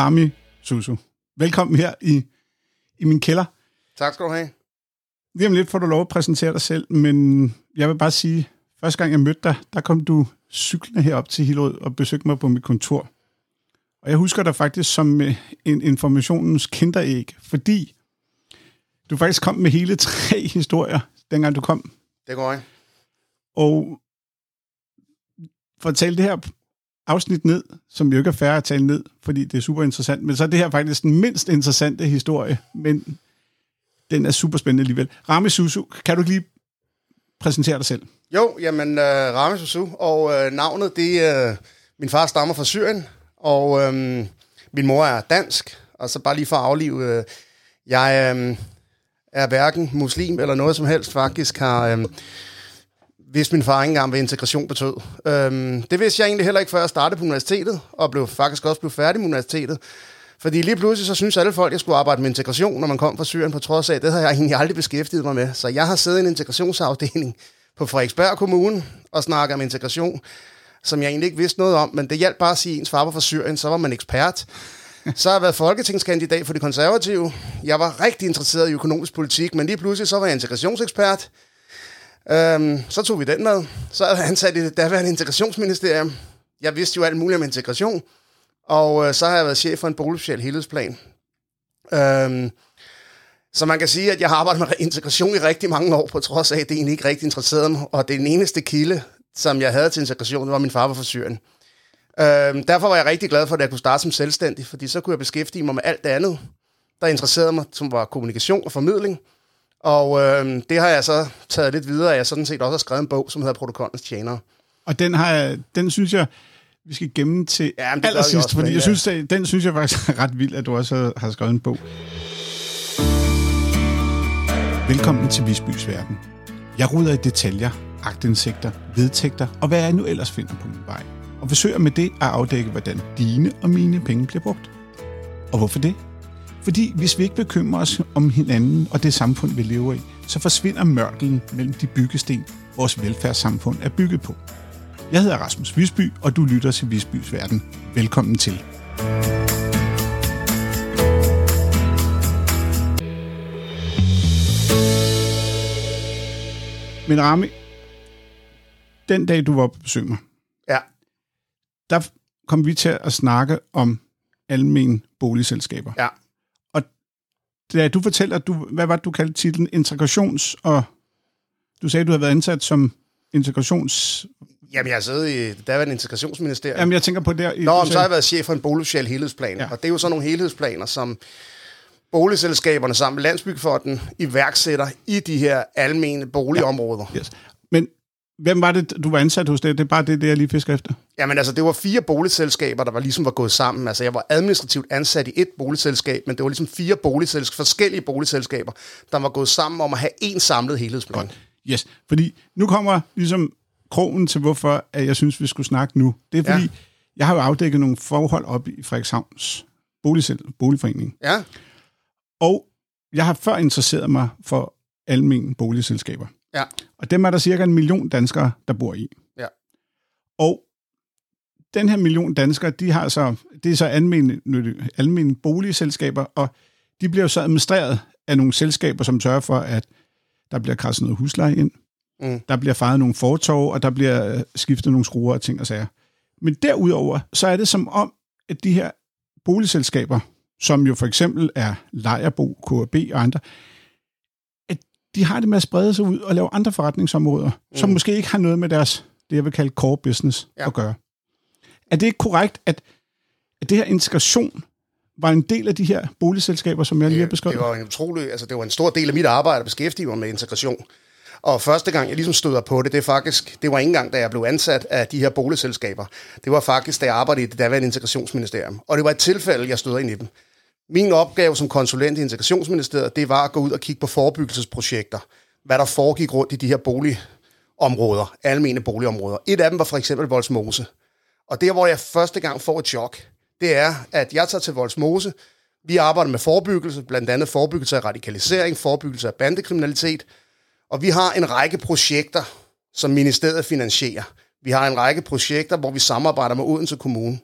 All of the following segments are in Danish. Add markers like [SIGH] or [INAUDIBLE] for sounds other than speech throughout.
Rami Susu. Velkommen her i, i min kælder. Tak skal du have. Lige om lidt får du lov at præsentere dig selv, men jeg vil bare sige, første gang jeg mødte dig, der kom du cyklende herop til Hillerød og besøgte mig på mit kontor. Og jeg husker dig faktisk som øh, en informationens kinderæg, fordi du faktisk kom med hele tre [LAUGHS] historier, dengang du kom. Det går ikke. Og for at tale det her afsnit ned, som jo ikke er færre at tale ned, fordi det er super interessant, men så er det her faktisk den mindst interessante historie, men den er super spændende alligevel. Rami Susu, kan du ikke lige præsentere dig selv? Jo, jamen uh, Rami Susu, og uh, navnet, det er... Uh, min far stammer fra Syrien, og uh, min mor er dansk, og så bare lige for at aflive, uh, jeg uh, er hverken muslim eller noget som helst, faktisk har... Uh, vidste min far ikke engang, hvad integration betød. Øhm, det vidste jeg egentlig heller ikke, før jeg startede på universitetet, og blev faktisk også blev færdig med universitetet. Fordi lige pludselig så synes alle folk, at jeg skulle arbejde med integration, når man kom fra Syrien, på trods af, det har jeg egentlig aldrig beskæftiget mig med. Så jeg har siddet i en integrationsafdeling på Frederiksberg Kommune og snakket om integration, som jeg egentlig ikke vidste noget om, men det hjalp bare at sige, at ens far var fra Syrien, så var man ekspert. Så har jeg været folketingskandidat for de konservative. Jeg var rigtig interesseret i økonomisk politik, men lige pludselig så var jeg integrationsekspert. Øhm, så tog vi den med. Så er jeg ansat i det daværende integrationsministerium. Jeg vidste jo alt muligt om integration. Og øh, så har jeg været chef for en boligsocial helhedsplan. Øhm, så man kan sige, at jeg har arbejdet med integration i rigtig mange år, på trods af, at det egentlig ikke rigtig interesserede mig. Og det er den eneste kilde, som jeg havde til integration, det var min far var fra Syrien. Øhm, derfor var jeg rigtig glad for, at jeg kunne starte som selvstændig, fordi så kunne jeg beskæftige mig med alt det andet, der interesserede mig, som var kommunikation og formidling. Og øh, det har jeg så taget lidt videre, jeg sådan set også har skrevet en bog, som hedder Protokollens Tjenere. Og den, har jeg, den synes jeg, vi skal gemme til ja, allersidst, fordi jeg synes, den synes jeg faktisk er ret vild, at du også har skrevet en bog. Velkommen til Visbys Verden. Jeg ruder i detaljer, agtindsigter, vedtægter og hvad jeg nu ellers finder på min vej. Og forsøger med det at afdække, hvordan dine og mine penge bliver brugt. Og hvorfor det? Fordi hvis vi ikke bekymrer os om hinanden og det samfund, vi lever i, så forsvinder mørkelen mellem de byggesten, vores velfærdssamfund er bygget på. Jeg hedder Rasmus Visby, og du lytter til Visbys Verden. Velkommen til. Men Rami, den dag du var på besøg mig, ja. der kom vi til at snakke om almen boligselskaber. Ja da du fortæller, du, hvad var det, du kaldte titlen? Integrations- og... Du sagde, du havde været ansat som integrations... Jamen, jeg har siddet i det daværende integrationsministerium. Jamen, jeg tænker på der... I, Nå, så har jeg været chef for en boligsocial helhedsplan. Ja. Og det er jo sådan nogle helhedsplaner, som boligselskaberne sammen med Landsbyggefonden iværksætter i de her almene boligområder. Ja. Yes. Men Hvem var det, du var ansat hos det? Det er bare det, det jeg lige fisker efter. Jamen altså, det var fire boligselskaber, der var ligesom var gået sammen. Altså, jeg var administrativt ansat i et boligselskab, men det var ligesom fire boligselskaber, forskellige boligselskaber, der var gået sammen om at have en samlet helhedsplan. Godt. Yes, fordi nu kommer ligesom krogen til, hvorfor at jeg synes, vi skulle snakke nu. Det er fordi, ja. jeg har jo afdækket nogle forhold op i Frederikshavns boligforening. Ja. Og jeg har før interesseret mig for almindelige boligselskaber. Ja. Og dem er der cirka en million danskere, der bor i. Ja. Og den her million danskere, de har så, det er så almindelige, almindelige boligselskaber, og de bliver jo så administreret af nogle selskaber, som sørger for, at der bliver krasset noget husleje ind, mm. der bliver fejret nogle fortov, og der bliver øh, skiftet nogle skruer og ting og sager. Men derudover, så er det som om, at de her boligselskaber, som jo for eksempel er Lejerbo, KAB og andre, de har det med at sprede sig ud og lave andre forretningsområder, mm. som måske ikke har noget med deres, det jeg vil kalde core business, ja. at gøre. Er det ikke korrekt, at, at det her integration var en del af de her boligselskaber, som jeg lige har beskrevet? Det var en utrolig, altså det var en stor del af mit arbejde at beskæftige mig med integration. Og første gang, jeg ligesom støder på det, det er faktisk, det var ikke engang, da jeg blev ansat af de her boligselskaber. Det var faktisk, da jeg arbejdede i det daværende integrationsministerium. Og det var et tilfælde, jeg støder ind i dem. Min opgave som konsulent i Integrationsministeriet, det var at gå ud og kigge på forebyggelsesprojekter. Hvad der foregik rundt i de her boligområder, almene boligområder. Et af dem var for eksempel Voldsmose. Og der, hvor jeg første gang får et chok, det er, at jeg tager til Voldsmose. Vi arbejder med forebyggelse, blandt andet forebyggelse af radikalisering, forebyggelse af bandekriminalitet. Og vi har en række projekter, som ministeriet finansierer. Vi har en række projekter, hvor vi samarbejder med Odense Kommune.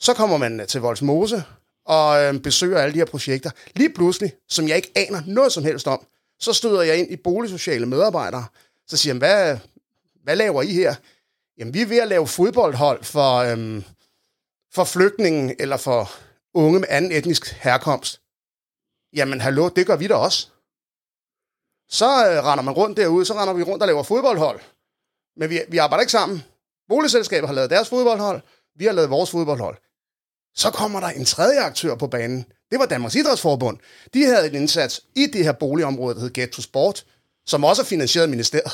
Så kommer man til Voldsmose, og øh, besøger alle de her projekter. Lige pludselig, som jeg ikke aner noget som helst om, så støder jeg ind i boligsociale medarbejdere. Så siger jeg, hvad, hvad laver I her? Jamen, vi er ved at lave fodboldhold for, øhm, for flygtningen eller for unge med anden etnisk herkomst. Jamen, hallo, det gør vi da også. Så øh, render man rundt derude, så render vi rundt og laver fodboldhold. Men vi, vi arbejder ikke sammen. Boligselskabet har lavet deres fodboldhold, vi har lavet vores fodboldhold. Så kommer der en tredje aktør på banen. Det var Danmarks Idrætsforbund. De havde en indsats i det her boligområde, der hed Ghetto Sport, som også er finansieret af ministeriet.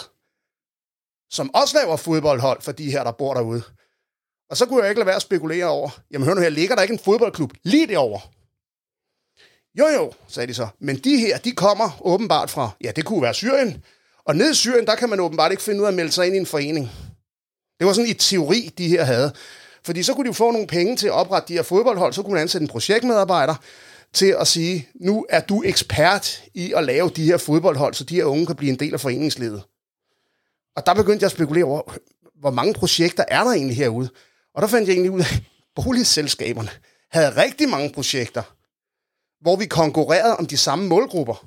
Som også laver fodboldhold for de her, der bor derude. Og så kunne jeg ikke lade være at spekulere over, jamen hør nu her, ligger der ikke en fodboldklub lige derovre? Jo jo, sagde de så, men de her, de kommer åbenbart fra, ja det kunne være Syrien, og nede i Syrien, der kan man åbenbart ikke finde ud af at melde sig ind i en forening. Det var sådan i teori, de her havde. Fordi så kunne de jo få nogle penge til at oprette de her fodboldhold, så kunne man ansætte en projektmedarbejder til at sige, nu er du ekspert i at lave de her fodboldhold, så de her unge kan blive en del af foreningslivet. Og der begyndte jeg at spekulere over, hvor mange projekter er der egentlig herude? Og der fandt jeg egentlig ud af, at boligselskaberne havde rigtig mange projekter, hvor vi konkurrerede om de samme målgrupper.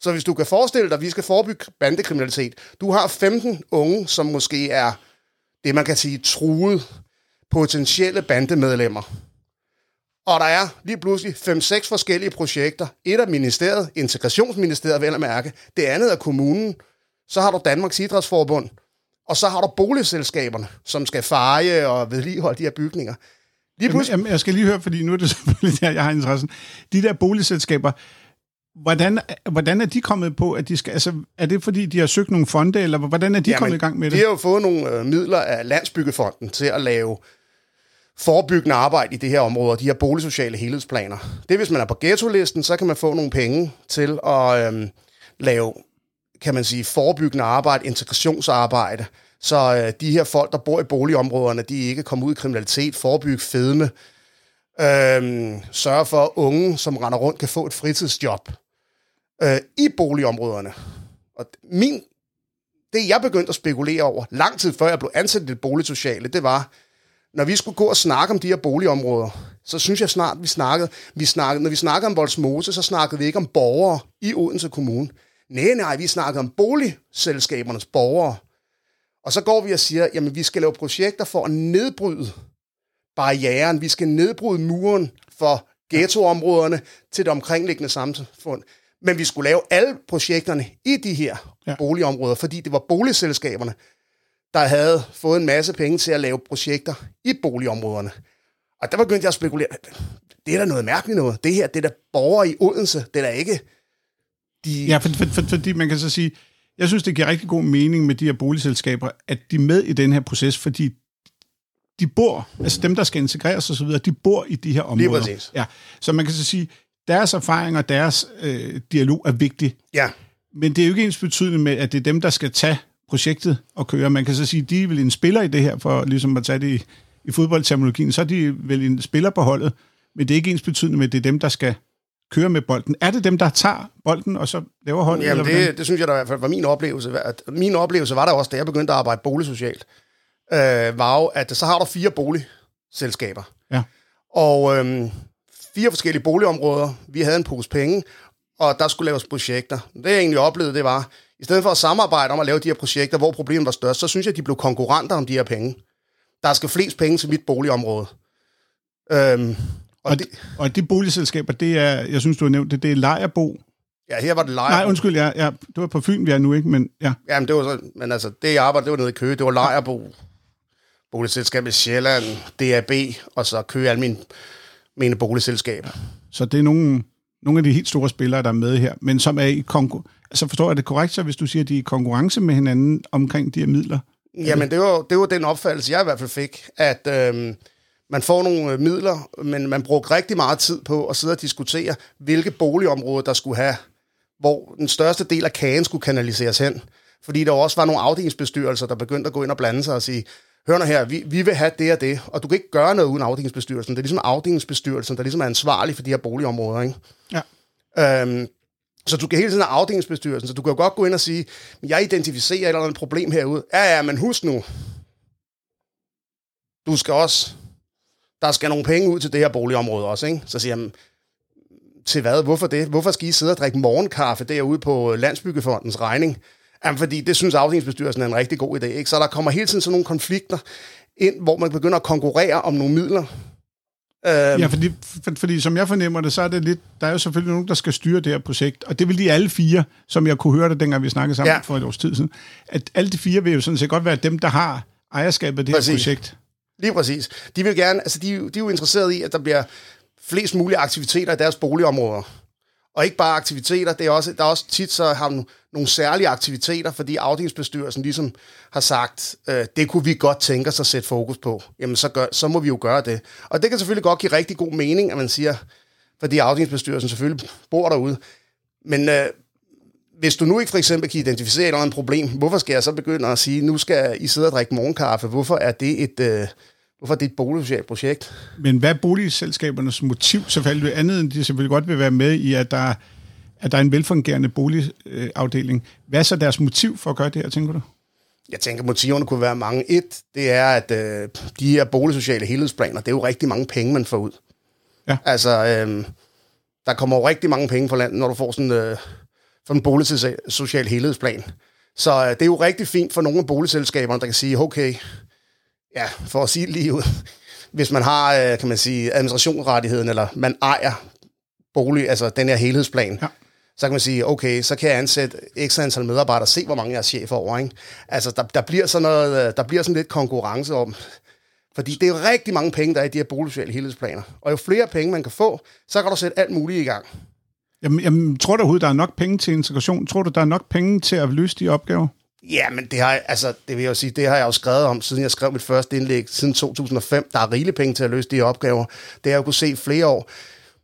Så hvis du kan forestille dig, at vi skal forebygge bandekriminalitet, du har 15 unge, som måske er det, man kan sige, truet potentielle bandemedlemmer. Og der er lige pludselig 5-6 forskellige projekter. Et af ministeriet, Integrationsministeriet vel at mærke. Det andet er kommunen. Så har du Danmarks Idrætsforbund. Og så har du boligselskaberne, som skal feje og vedligeholde de her bygninger. Lige pludselig... Jamen, jeg skal lige høre, fordi nu er det [LAUGHS] selvfølgelig der, jeg har interessen. De der boligselskaber, hvordan, hvordan er de kommet på, at de skal... Altså, er det fordi, de har søgt nogle fonde, eller hvordan er de Jamen, kommet i gang med det? De har jo fået nogle øh, midler af Landsbyggefonden til at lave forebyggende arbejde i det her område, de her boligsociale helhedsplaner. Det hvis man er på ghetto-listen, så kan man få nogle penge til at øhm, lave, kan man sige, forebyggende arbejde, integrationsarbejde, så øh, de her folk, der bor i boligområderne, de ikke kommer ud i kriminalitet, forebygge fedme, øhm, sørge for, at unge, som render rundt, kan få et fritidsjob øh, i boligområderne. Og min, det jeg begyndte at spekulere over, lang tid før jeg blev ansat i det boligsociale, det var, når vi skulle gå og snakke om de her boligområder, så synes jeg snart, vi snakkede, vi snakkede, når vi snakkede om Voldsmose, så snakkede vi ikke om borgere i Odense Kommune. Nej, nej, vi snakkede om boligselskabernes borgere. Og så går vi og siger, jamen vi skal lave projekter for at nedbryde barrieren, vi skal nedbryde muren for ghettoområderne til det omkringliggende samfund. Men vi skulle lave alle projekterne i de her ja. boligområder, fordi det var boligselskaberne, der havde fået en masse penge til at lave projekter i boligområderne. Og der begyndte jeg at spekulere, det er da noget mærkeligt noget. Det her, det er da borgere i Odense, det er da ikke... De... Ja, for, for, for, fordi man kan så sige, jeg synes, det giver rigtig god mening med de her boligselskaber, at de er med i den her proces, fordi de bor, altså dem, der skal integreres osv., de bor i de her områder. Lige præcis. Ja, så man kan så sige, deres erfaring og deres øh, dialog er vigtig. Ja. Men det er jo ikke ens betydende med, at det er dem, der skal tage projektet at køre. Man kan så sige, at de er vel en spiller i det her, for ligesom at tage det i, i fodboldterminologien, så er de vel en spiller på holdet, men det er ikke ens betydende med, at det er dem, der skal køre med bolden. Er det dem, der tager bolden, og så laver holdet? Jamen, eller det, det synes jeg da i hvert fald var min oplevelse. Min oplevelse var der også, da jeg begyndte at arbejde boligsocialt, øh, var jo, at så har du fire boligselskaber. Ja. Og øh, fire forskellige boligområder. Vi havde en pose penge, og der skulle laves projekter. Det jeg egentlig oplevede, det var, i stedet for at samarbejde om at lave de her projekter, hvor problemet var størst, så synes jeg, at de blev konkurrenter om de her penge. Der skal flest penge til mit boligområde. Øhm, og, og, de, og de boligselskaber, det er, jeg synes, du har nævnt det, det er Lejerbo. Ja, her var det Lejerbo. Nej, undskyld, ja, ja, det var på Fyn, vi er nu, ikke? Men, ja. Jamen, det var så, men altså, det jeg arbejdede, det var nede i Køge, det var Lejerbo, boligselskabet Sjælland, DAB, og så Køge Almin, mine boligselskab. Så det er nogle, nogle af de helt store spillere, der er med her, men som er i konkurrence Altså forstår jeg det korrekt, så hvis du siger, at de er i konkurrence med hinanden omkring de her midler? Jamen, det var, det var den opfattelse, jeg i hvert fald fik, at øhm, man får nogle øh, midler, men man brugte rigtig meget tid på at sidde og diskutere, hvilke boligområder, der skulle have, hvor den største del af kagen skulle kanaliseres hen. Fordi der også var nogle afdelingsbestyrelser, der begyndte at gå ind og blande sig og sige, hør nu her, vi, vi vil have det og det, og du kan ikke gøre noget uden afdelingsbestyrelsen. Det er ligesom afdelingsbestyrelsen, der ligesom er ansvarlig for de her boligområder. Ikke? Ja. Øhm, så du kan hele tiden have afdelingsbestyrelsen, så du kan jo godt gå ind og sige, jeg identificerer et eller andet problem herude. Ja, ja, men husk nu, du skal også der skal nogle penge ud til det her boligområde også, ikke? Så siger jeg, til hvad? Hvorfor det? Hvorfor skal I sidde og drikke morgenkaffe derude på Landsbyggefondens regning? Jamen, fordi det synes afdelingsbestyrelsen er en rigtig god idé. Ikke? Så der kommer hele tiden sådan nogle konflikter ind, hvor man begynder at konkurrere om nogle midler. Øhm. Ja, fordi, for, fordi som jeg fornemmer det, så er det lidt, der er jo selvfølgelig nogen, der skal styre det her projekt, og det vil de alle fire, som jeg kunne høre det, dengang vi snakkede sammen ja. for et års tid siden, at alle de fire vil jo sådan set godt være dem, der har ejerskabet af det præcis. her projekt. Lige præcis. De vil gerne, altså de, de er jo interesseret i, at der bliver flest mulige aktiviteter i deres boligområder. Og ikke bare aktiviteter, det er også, der er også tit så har nogle særlige aktiviteter, fordi afdelingsbestyrelsen ligesom har sagt, øh, det kunne vi godt tænke os at sætte fokus på. Jamen, så, gør, så må vi jo gøre det. Og det kan selvfølgelig godt give rigtig god mening, at man siger, fordi afdelingsbestyrelsen selvfølgelig bor derude. Men øh, hvis du nu ikke for eksempel kan identificere et eller andet problem, hvorfor skal jeg så begynde at sige, nu skal I sidde og drikke morgenkaffe? Hvorfor er det et... Øh, Hvorfor det er et boligsocialt projekt? Men hvad er boligselskabernes motiv selvfølgelig andet end de selvfølgelig godt vil være med i, at der, at der er en velfungerende boligafdeling? Hvad er så deres motiv for at gøre det her, tænker du? Jeg tænker, motiverne kunne være mange. Et, det er, at øh, de her boligsociale helhedsplaner, det er jo rigtig mange penge, man får ud. Ja. Altså, øh, der kommer jo rigtig mange penge fra landet, når du får sådan, øh, for en boligsocial helhedsplan. Så øh, det er jo rigtig fint for nogle af boligselskaberne, der kan sige, okay, ja, for at sige det lige ud, hvis man har, øh, kan man sige, administrationsrettigheden, eller man ejer bolig, altså den her helhedsplan, ja. så kan man sige, okay, så kan jeg ansætte ekstra antal medarbejdere, se hvor mange jeg er chef over, ikke? Altså, der, der, bliver sådan noget, øh, der bliver sådan lidt konkurrence om, fordi det er rigtig mange penge, der er i de her boligsociale helhedsplaner. Og jo flere penge man kan få, så kan du sætte alt muligt i gang. Jamen, jamen tror du overhovedet, der er nok penge til integration? Tror du, der er nok penge til at løse de opgaver? Ja, men det har, altså, det vil jeg jo sige, det har jeg jo skrevet om, siden jeg skrev mit første indlæg, siden 2005. Der er rigeligt penge til at løse de opgaver. Det har jeg jo kunne se flere år.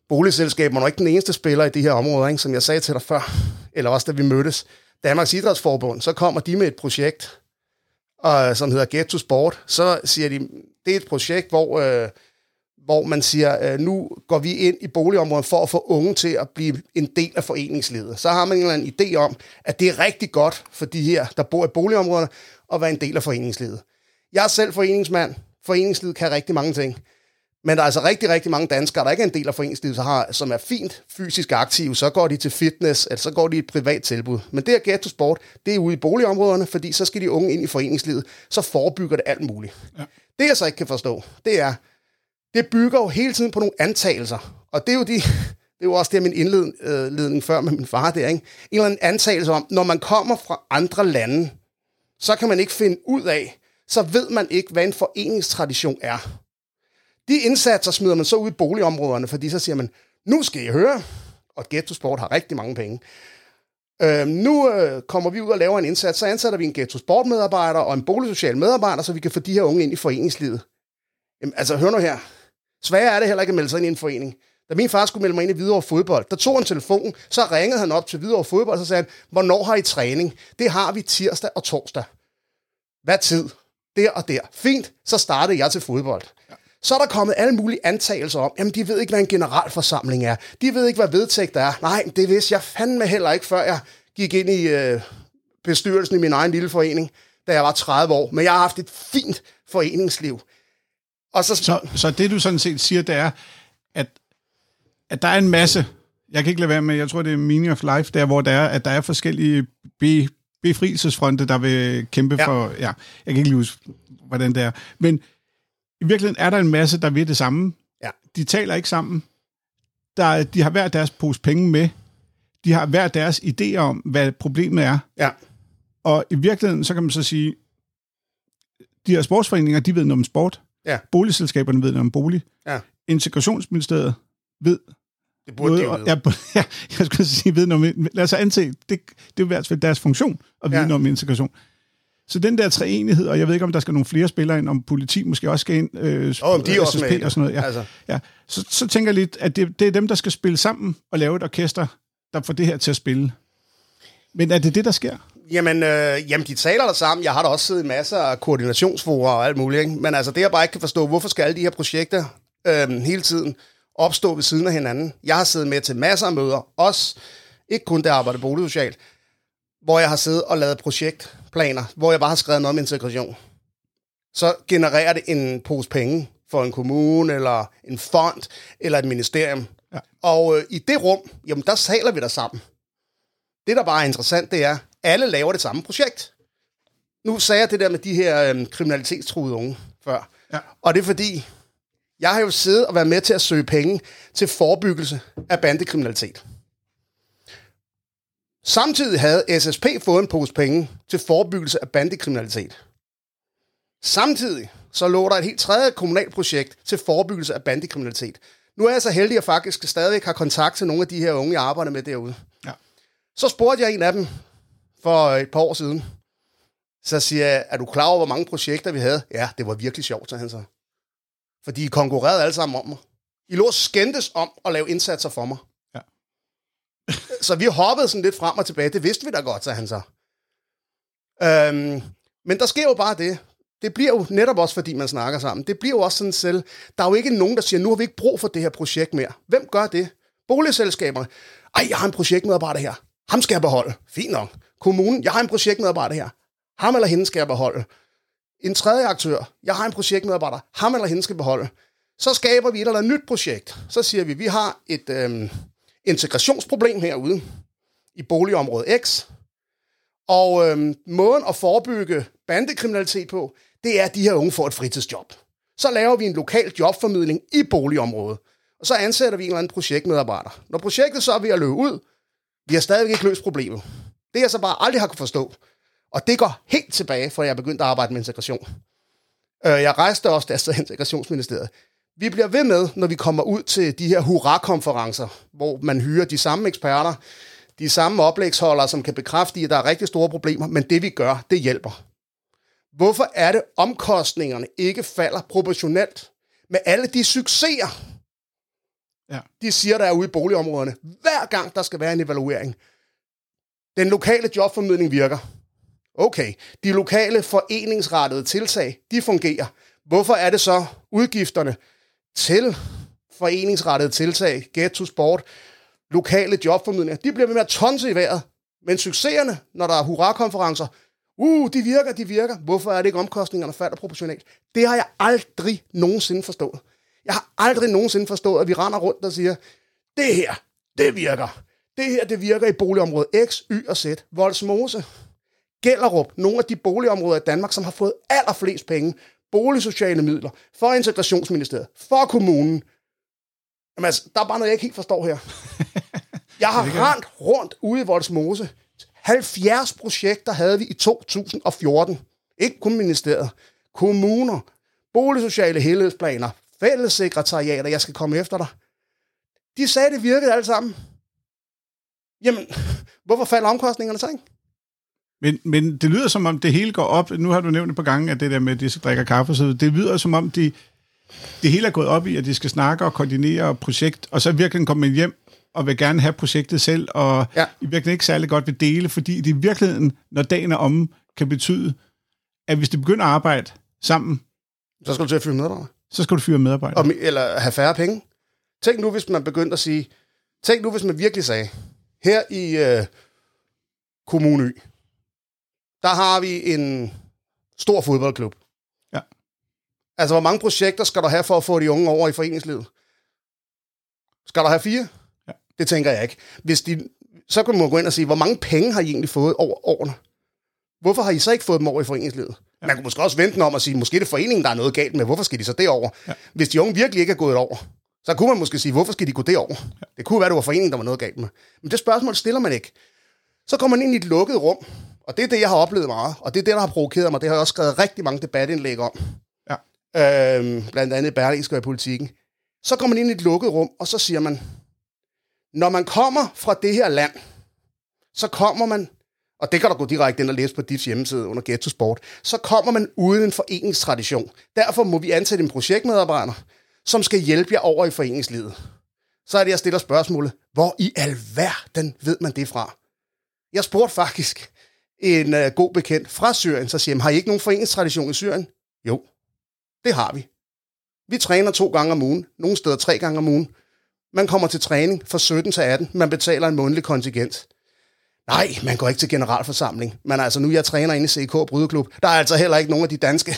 Boligselskaberne er ikke den eneste spiller i de her områder, ikke? som jeg sagde til dig før, eller også da vi mødtes. Danmarks Idrætsforbund, så kommer de med et projekt, og, som hedder Get to Sport. Så siger de, det er et projekt, hvor øh, hvor man siger, øh, nu går vi ind i boligområdet for at få unge til at blive en del af foreningslivet. Så har man en eller anden idé om, at det er rigtig godt for de her, der bor i boligområderne, at være en del af foreningslivet. Jeg er selv foreningsmand. Foreningslivet kan rigtig mange ting. Men der er altså rigtig, rigtig mange danskere, der ikke er en del af foreningslivet, så har, som er fint fysisk aktive, så går de til fitness, eller så går de i et privat tilbud. Men det at get to sport, det er ude i boligområderne, fordi så skal de unge ind i foreningslivet, så forebygger det alt muligt. Ja. Det jeg så ikke kan forstå, det er, det bygger jo hele tiden på nogle antagelser. Og det er jo, de, det er jo også det, min indledning øh, før med min far der, ikke? En eller anden antagelse om, når man kommer fra andre lande, så kan man ikke finde ud af, så ved man ikke, hvad en foreningstradition er. De indsatser smider man så ud i boligområderne, fordi så siger man, nu skal I høre, og Ghetto Sport har rigtig mange penge. Øh, nu øh, kommer vi ud og laver en indsats, så ansætter vi en Ghetto Sport medarbejder og en boligsocial medarbejder, så vi kan få de her unge ind i foreningslivet. Jamen, altså, hør nu her. Sværere er det heller ikke at melde sig ind i en forening. Da min far skulle melde mig ind i Hvidovre Fodbold, der tog han telefonen, så ringede han op til Hvidovre Fodbold, og så sagde han, hvornår har I træning? Det har vi tirsdag og torsdag. Hvad tid? Der og der. Fint, så startede jeg til fodbold. Så er der kommet alle mulige antagelser om, jamen de ved ikke, hvad en generalforsamling er. De ved ikke, hvad vedtægt er. Nej, det vidste jeg fandme heller ikke, før jeg gik ind i øh, bestyrelsen i min egen lille forening, da jeg var 30 år. Men jeg har haft et fint foreningsliv. Og så, så, så det du sådan set siger, det er, at, at der er en masse, jeg kan ikke lade være med, jeg tror det er Meaning of Life, der hvor der er, at der er forskellige be, befrielsesfronte, der vil kæmpe ja. for, ja, jeg kan ikke lige huske, hvordan det er, men i virkeligheden er der en masse, der vil det samme. Ja. De taler ikke sammen. Der, de har hver deres pose penge med. De har hver deres idéer om, hvad problemet er. Ja. Og i virkeligheden, så kan man så sige, de her sportsforeninger, de ved noget om sport. Ja. Boligselskaberne ved noget om bolig. Ja. Integrationsministeriet ved det burde noget, de jo [LAUGHS] ja, jeg skulle sige, ved noget om, lad os antage, det, det er i hvert fald deres funktion at vide ja. noget om integration. Så den der treenighed, og jeg ved ikke, om der skal nogle flere spillere ind, om politi måske også skal ind, øh, oh, de er også med, og sådan noget. Ja, altså. ja. Så, så tænker jeg lidt, at det, det er dem, der skal spille sammen og lave et orkester, der får det her til at spille. Men er det det, der sker? Jamen, øh, jamen, de taler der sammen. Jeg har da også siddet i masser af koordinationsforer og alt muligt. Ikke? Men altså, det jeg bare ikke kan forstå, hvorfor skal alle de her projekter øh, hele tiden opstå ved siden af hinanden? Jeg har siddet med til masser af møder, også ikke kun der arbejder boligsocialt, hvor jeg har siddet og lavet projektplaner, hvor jeg bare har skrevet noget om integration. Så genererer det en pose penge. for en kommune, eller en fond, eller et ministerium. Ja. Og øh, i det rum, jamen der taler vi der sammen. Det, der bare er interessant, det er, alle laver det samme projekt. Nu sagde jeg det der med de her øh, kriminalitetstruede unge før. Ja. Og det er fordi, jeg har jo siddet og været med til at søge penge til forebyggelse af bandekriminalitet. Samtidig havde SSP fået en pose penge til forebyggelse af bandekriminalitet. Samtidig så lå der et helt tredje kommunalt projekt til forebyggelse af bandekriminalitet. Nu er jeg så heldig, at jeg faktisk stadig har kontakt til nogle af de her unge, jeg arbejder med derude. Ja. Så spurgte jeg en af dem for et par år siden. Så siger jeg, er du klar over, hvor mange projekter vi havde? Ja, det var virkelig sjovt, sagde han så. Fordi I konkurrerede alle sammen om mig. I lå skændtes om at lave indsatser for mig. Ja. [LAUGHS] så vi hoppede sådan lidt frem og tilbage. Det vidste vi da godt, sagde han så. Øhm, men der sker jo bare det. Det bliver jo netop også, fordi man snakker sammen. Det bliver jo også sådan selv. Der er jo ikke nogen, der siger, nu har vi ikke brug for det her projekt mere. Hvem gør det? Boligselskaberne. Ej, jeg har en projektmedarbejder her. Ham skal jeg beholde. Fint nok. Kommunen. Jeg har en projektmedarbejder her. Ham eller hende skal jeg beholde. En tredje aktør. Jeg har en projektmedarbejder. Ham eller hende skal beholde. Så skaber vi et eller andet nyt projekt. Så siger vi, vi har et øh, integrationsproblem herude i boligområde X. Og øh, måden at forebygge bandekriminalitet på, det er, at de her unge får et fritidsjob. Så laver vi en lokal jobformidling i boligområdet. Og så ansætter vi en eller anden projektmedarbejder. Når projektet så er ved at løbe ud, vi har stadig ikke løst problemet. Det jeg så bare aldrig har kunne forstå. Og det går helt tilbage, fra jeg begyndte at arbejde med integration. Øh, jeg rejste også, der i integrationsministeriet. Vi bliver ved med, når vi kommer ud til de her hurra-konferencer, hvor man hyrer de samme eksperter, de samme oplægsholdere, som kan bekræfte, at der er rigtig store problemer, men det vi gør, det hjælper. Hvorfor er det, omkostningerne ikke falder proportionelt med alle de succeser, ja. de siger, der er ude i boligområderne, hver gang der skal være en evaluering? Den lokale jobformidling virker. Okay, de lokale foreningsrettede tiltag, de fungerer. Hvorfor er det så udgifterne til foreningsrettede tiltag, get to sport, lokale jobformidlinger, de bliver ved med at tonse i vejret. Men succeserne, når der er hurra-konferencer, uh, de virker, de virker. Hvorfor er det ikke omkostningerne falder proportionalt? Det har jeg aldrig nogensinde forstået. Jeg har aldrig nogensinde forstået, at vi render rundt og siger, det her, det virker. Det her, det virker i boligområdet X, Y og Z. Voldsmose, Gellerup, nogle af de boligområder i Danmark, som har fået allerflest penge, boligsociale midler, for integrationsministeriet, for kommunen. Jamen altså, der er bare noget, jeg ikke helt forstår her. [LAUGHS] Jeg har rent rundt ude i Voldsmose. 70 projekter havde vi i 2014. Ikke kun ministeriet. Kommuner, boligsociale helhedsplaner, fællessekretariater, jeg skal komme efter dig. De sagde, det virkede alle sammen. Jamen, hvorfor falder omkostningerne så ikke? Men, men det lyder som om, det hele går op. Nu har du nævnt et par gange, at det der med, at de skal drikke kaffe, så det lyder som om, de, det hele er gået op i, at de skal snakke og koordinere projekt, og så virkelig kommer man hjem og vil gerne have projektet selv, og ja. i virkeligheden ikke særlig godt vil dele, fordi det i virkeligheden, når dagen er omme, kan betyde, at hvis de begynder at arbejde sammen... Så skal du til at fyre medarbejdere. Så skal du fyre medarbejdere. Eller have færre penge. Tænk nu, hvis man begyndte at sige... Tænk nu, hvis man virkelig sagde, her i øh, Kommune Y, der har vi en stor fodboldklub. Ja. Altså, hvor mange projekter skal der have for at få de unge over i foreningslivet? Skal der have fire? Ja. Det tænker jeg ikke. Hvis de, så kan man gå ind og sige, hvor mange penge har I egentlig fået over årene? Hvorfor har I så ikke fået dem over i foreningslivet? Ja. Man kunne måske også vente om at sige, måske er det foreningen, der er noget galt med. Hvorfor skal de så derover? Ja. Hvis de unge virkelig ikke er gået over, så kunne man måske sige, hvorfor skal de gå derover? Det kunne være, det var foreningen, der var noget galt med. Men det spørgsmål stiller man ikke. Så kommer man ind i et lukket rum, og det er det, jeg har oplevet meget, og det er det, der har provokeret mig. Det har jeg også skrevet rigtig mange debatindlæg om. Ja. Øhm, blandt andet i Berlingske og i politikken. Så kommer man ind i et lukket rum, og så siger man, når man kommer fra det her land, så kommer man, og det kan du gå direkte ind og læse på DIFs hjemmeside under Ghetto Sport, så kommer man uden en foreningstradition. Derfor må vi ansætte en projektmedarbejder, som skal hjælpe jer over i foreningslivet. Så er det, jeg stiller spørgsmålet, hvor i alverden ved man det fra? Jeg spurgte faktisk en uh, god bekendt fra Syrien, så siger har I ikke nogen foreningstradition i Syrien? Jo, det har vi. Vi træner to gange om ugen, nogle steder tre gange om ugen. Man kommer til træning fra 17 til 18, man betaler en månedlig kontingent. Nej, man går ikke til generalforsamling. Men altså, nu jeg træner inde i CK Brydeklub, der er altså heller ikke nogen af de danske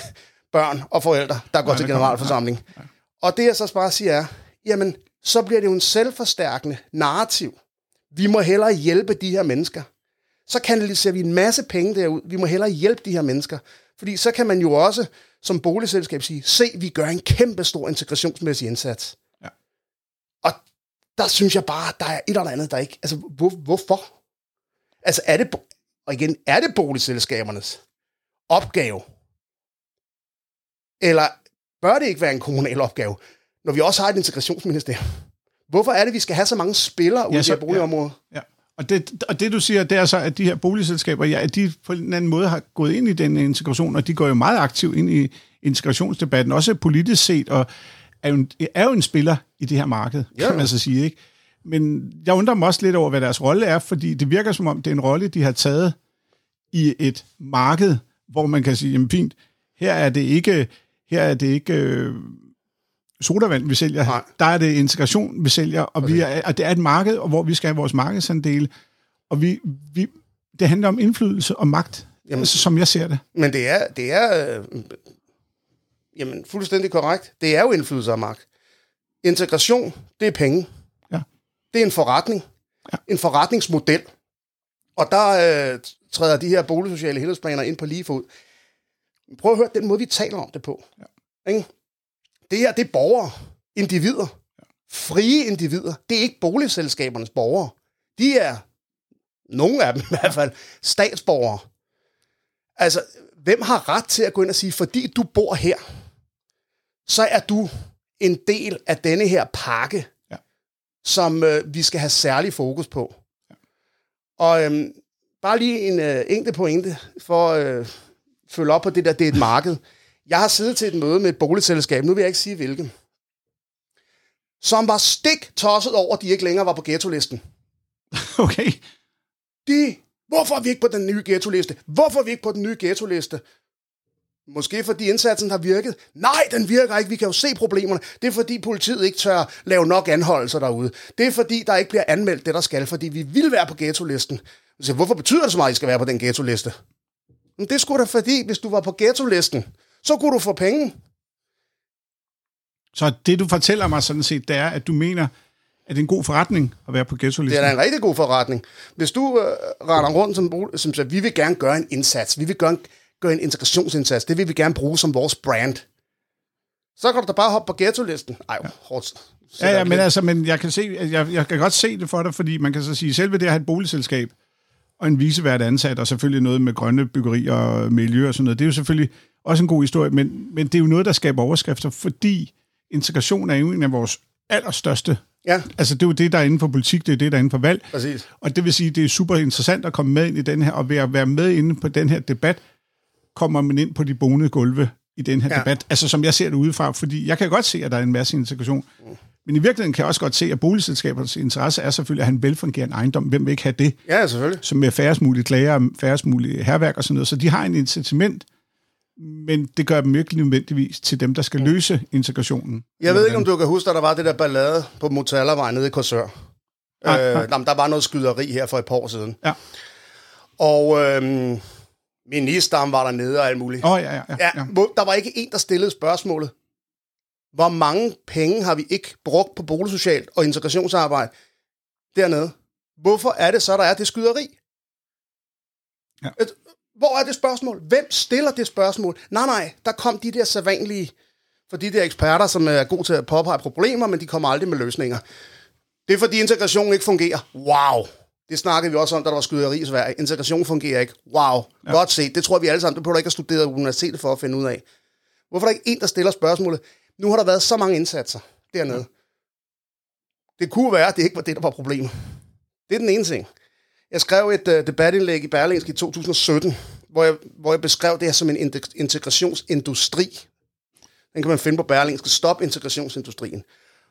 børn og forældre, der går Ja, til der kommer- generalforsamling. Og det jeg så bare siger er, jamen, så bliver det jo en selvforstærkende narrativ. Vi må hellere hjælpe de her mennesker. Så kanaliserer vi en masse penge derud. Vi må hellere hjælpe de her mennesker. Fordi så kan man jo også som boligselskab sige, se, vi gør en kæmpe stor integrationsmæssig indsats. Ja. Og der synes jeg bare, der er et eller andet, der ikke... Altså, hvor, hvorfor? Altså, er det... Og igen, er det boligselskabernes opgave? Eller bør det ikke være en kommunal opgave, når vi også har et integrationsministerium? Hvorfor er det, vi skal have så mange spillere ud Ja, i så- det her boligområde? Ja. Og det, og det, du siger, det er så, at de her boligselskaber, ja, at de på en anden måde har gået ind i den integration, og de går jo meget aktivt ind i integrationsdebatten, også politisk set, og er jo en, er jo en spiller i det her marked, Ja. kan man så sige, ikke? Men jeg undrer mig også lidt over, hvad deres rolle er, fordi det virker som om, det er en rolle, de har taget i et marked, hvor man kan sige, jamen fint, her er det ikke, her er det ikke øh, sodavand, vi sælger. Nej. Der er det integration, vi sælger, og, vi er, og det er et marked, hvor vi skal have vores markedsandele, og vi, vi, det handler om indflydelse og magt, Jamen. altså, som jeg ser det. Men det er, det er øh, jamen, fuldstændig korrekt. Det er jo indflydelse og magt. Integration, det er penge. Ja. Det er en forretning. Ja. En forretningsmodel. Og der øh, træder de her boligsociale helhedsplaner ind på lige fod. Prøv at høre den måde, vi taler om det på. Ja. Ikke? Det her, det er borgere. Individer. Frie individer. Det er ikke boligselskabernes borgere. De er, nogle af dem i hvert fald, statsborgere. Altså, hvem har ret til at gå ind og sige, fordi du bor her, så er du en del af denne her pakke, Ja. som øh, vi skal have særlig fokus på. Ja. Og øhm, bare lige en øh, enkelt pointe for øh, følge op på det der, det er et marked. Jeg har siddet til et møde med et boligselskab, nu vil jeg ikke sige hvilken, som var stik tosset over, at de ikke længere var på ghetto-listen. [LAUGHS] Okay. De, hvorfor er vi ikke på den nye ghetto-liste? Hvorfor er vi ikke på den nye ghetto-liste? Måske fordi indsatsen har virket. Nej, den virker ikke. Vi kan jo se problemerne. Det er fordi politiet ikke tør lave nok anholdelser derude. Det er fordi, der ikke bliver anmeldt det, der skal, fordi vi vil være på ghetto-listen. Så hvorfor betyder det så meget, at I skal være på den ghetto-liste? Men det skulle da fordi, hvis du var på ghetto-listen, så kunne du få penge. Så det, du fortæller mig sådan set, det er, at du mener, at det er en god forretning at være på ghetto Det er da en rigtig god forretning. Hvis du øh, render rundt som, som siger, vi vil gerne gøre en indsats, vi vil gøre en, gøre en integrationsindsats, det vil vi gerne bruge som vores brand, så kan du da bare hoppe på ghetto-listen. Ej, ja. hårdt. Ja, ja, men altså, men jeg kan, se, jeg, jeg kan godt se det for dig, fordi man kan så sige, selve det at have et boligselskab og en visevært ansat, og selvfølgelig noget med grønne byggerier og miljø og sådan noget, det er jo selvfølgelig også en god historie, men, men det er jo noget, der skaber overskrifter, fordi integration er jo en af vores allerstørste. Ja, Altså, det er jo det, der er inden for politik, det er det, der er inden for valg. præcis. Og det vil sige, det er super interessant at komme med ind i den her, og ved at være med inde på den her debat, kommer man ind på de bonede gulve i den her Ja. debat, altså som jeg ser det udefra, fordi jeg kan godt se, at der er en masse integration, men i virkeligheden kan jeg også godt se, at boligselskabers interesse er selvfølgelig at have en velfungerende ejendom. Hvem vil ikke have det? Ja, selvfølgelig. Som med færrest mulige klager, færrest mulige herværk og sådan noget. Så de har en incitament, men det gør dem ikke nødvendigvis til dem, der skal løse integrationen. Jeg ved ikke, om du kan huske, at der var det der ballade på Motallervej nede i Korsør. Nej, Øh, nej. jamen, der var noget skyderi her for et par år siden. Ja. Og øhm, ministeren var dernede og alt muligt. Åh, oh, ja, ja, ja. Ja, der var ikke en, der stillede spørgsmålet. Hvor mange penge har vi ikke brugt på boligsocialt og integrationsarbejde dernede? Hvorfor er det så, der er det skyderi? Ja. Et, hvor er det spørgsmål? Hvem stiller det spørgsmål? Nej, nej, der kom de der sædvanlige, for de der eksperter, som er gode til at påpege problemer, men de kommer aldrig med løsninger. Det er fordi integrationen ikke fungerer. Wow! Det snakkede vi også om, da der var skyderi i Sverige. Integration fungerer ikke. Wow! Ja. Godt set. Det tror vi alle sammen. Det behøver du ikke at studere universitetet for at finde ud af. Hvorfor er der ikke en, der stiller spørgsmålet? Nu har der været så mange indsatser dernede. Det kunne være, at det ikke var det, der var problemet. Det er den ene ting. Jeg skrev et uh, debatindlæg i Berlingske i 2017, hvor jeg, hvor jeg beskrev det her som en inte- integrationsindustri. Den kan man finde på Berlingske. Stop integrationsindustrien.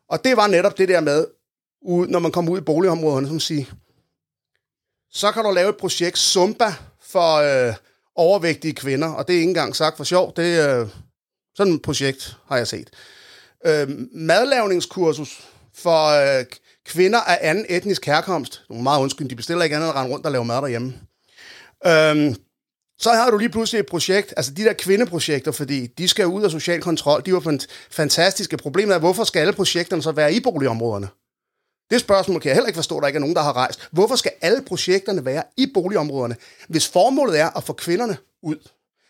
Og det var netop det der med, ud, når man kommer ud i boligområderne, som siger, så kan du lave et projekt Zumba for øh, overvægtige kvinder, og det er ikke engang sagt for sjov, det øh, sådan et projekt, har jeg set. Øh, madlavningskursus for øh, kvinder af anden etnisk herkomst. Du meget undskyld, de bestiller ikke andet end at rende rundt og lave mad derhjemme. Øh, Så har du lige pludselig et projekt, altså de der kvindeprojekter, fordi de skal ud af social kontrol, de var fantastiske. Problemet er, hvorfor skal alle projekterne så være i boligområderne? Det spørgsmål kan jeg heller ikke forstå, at der ikke er nogen, der har rejst. Hvorfor skal alle projekterne være i boligområderne, hvis formålet er at få kvinderne ud?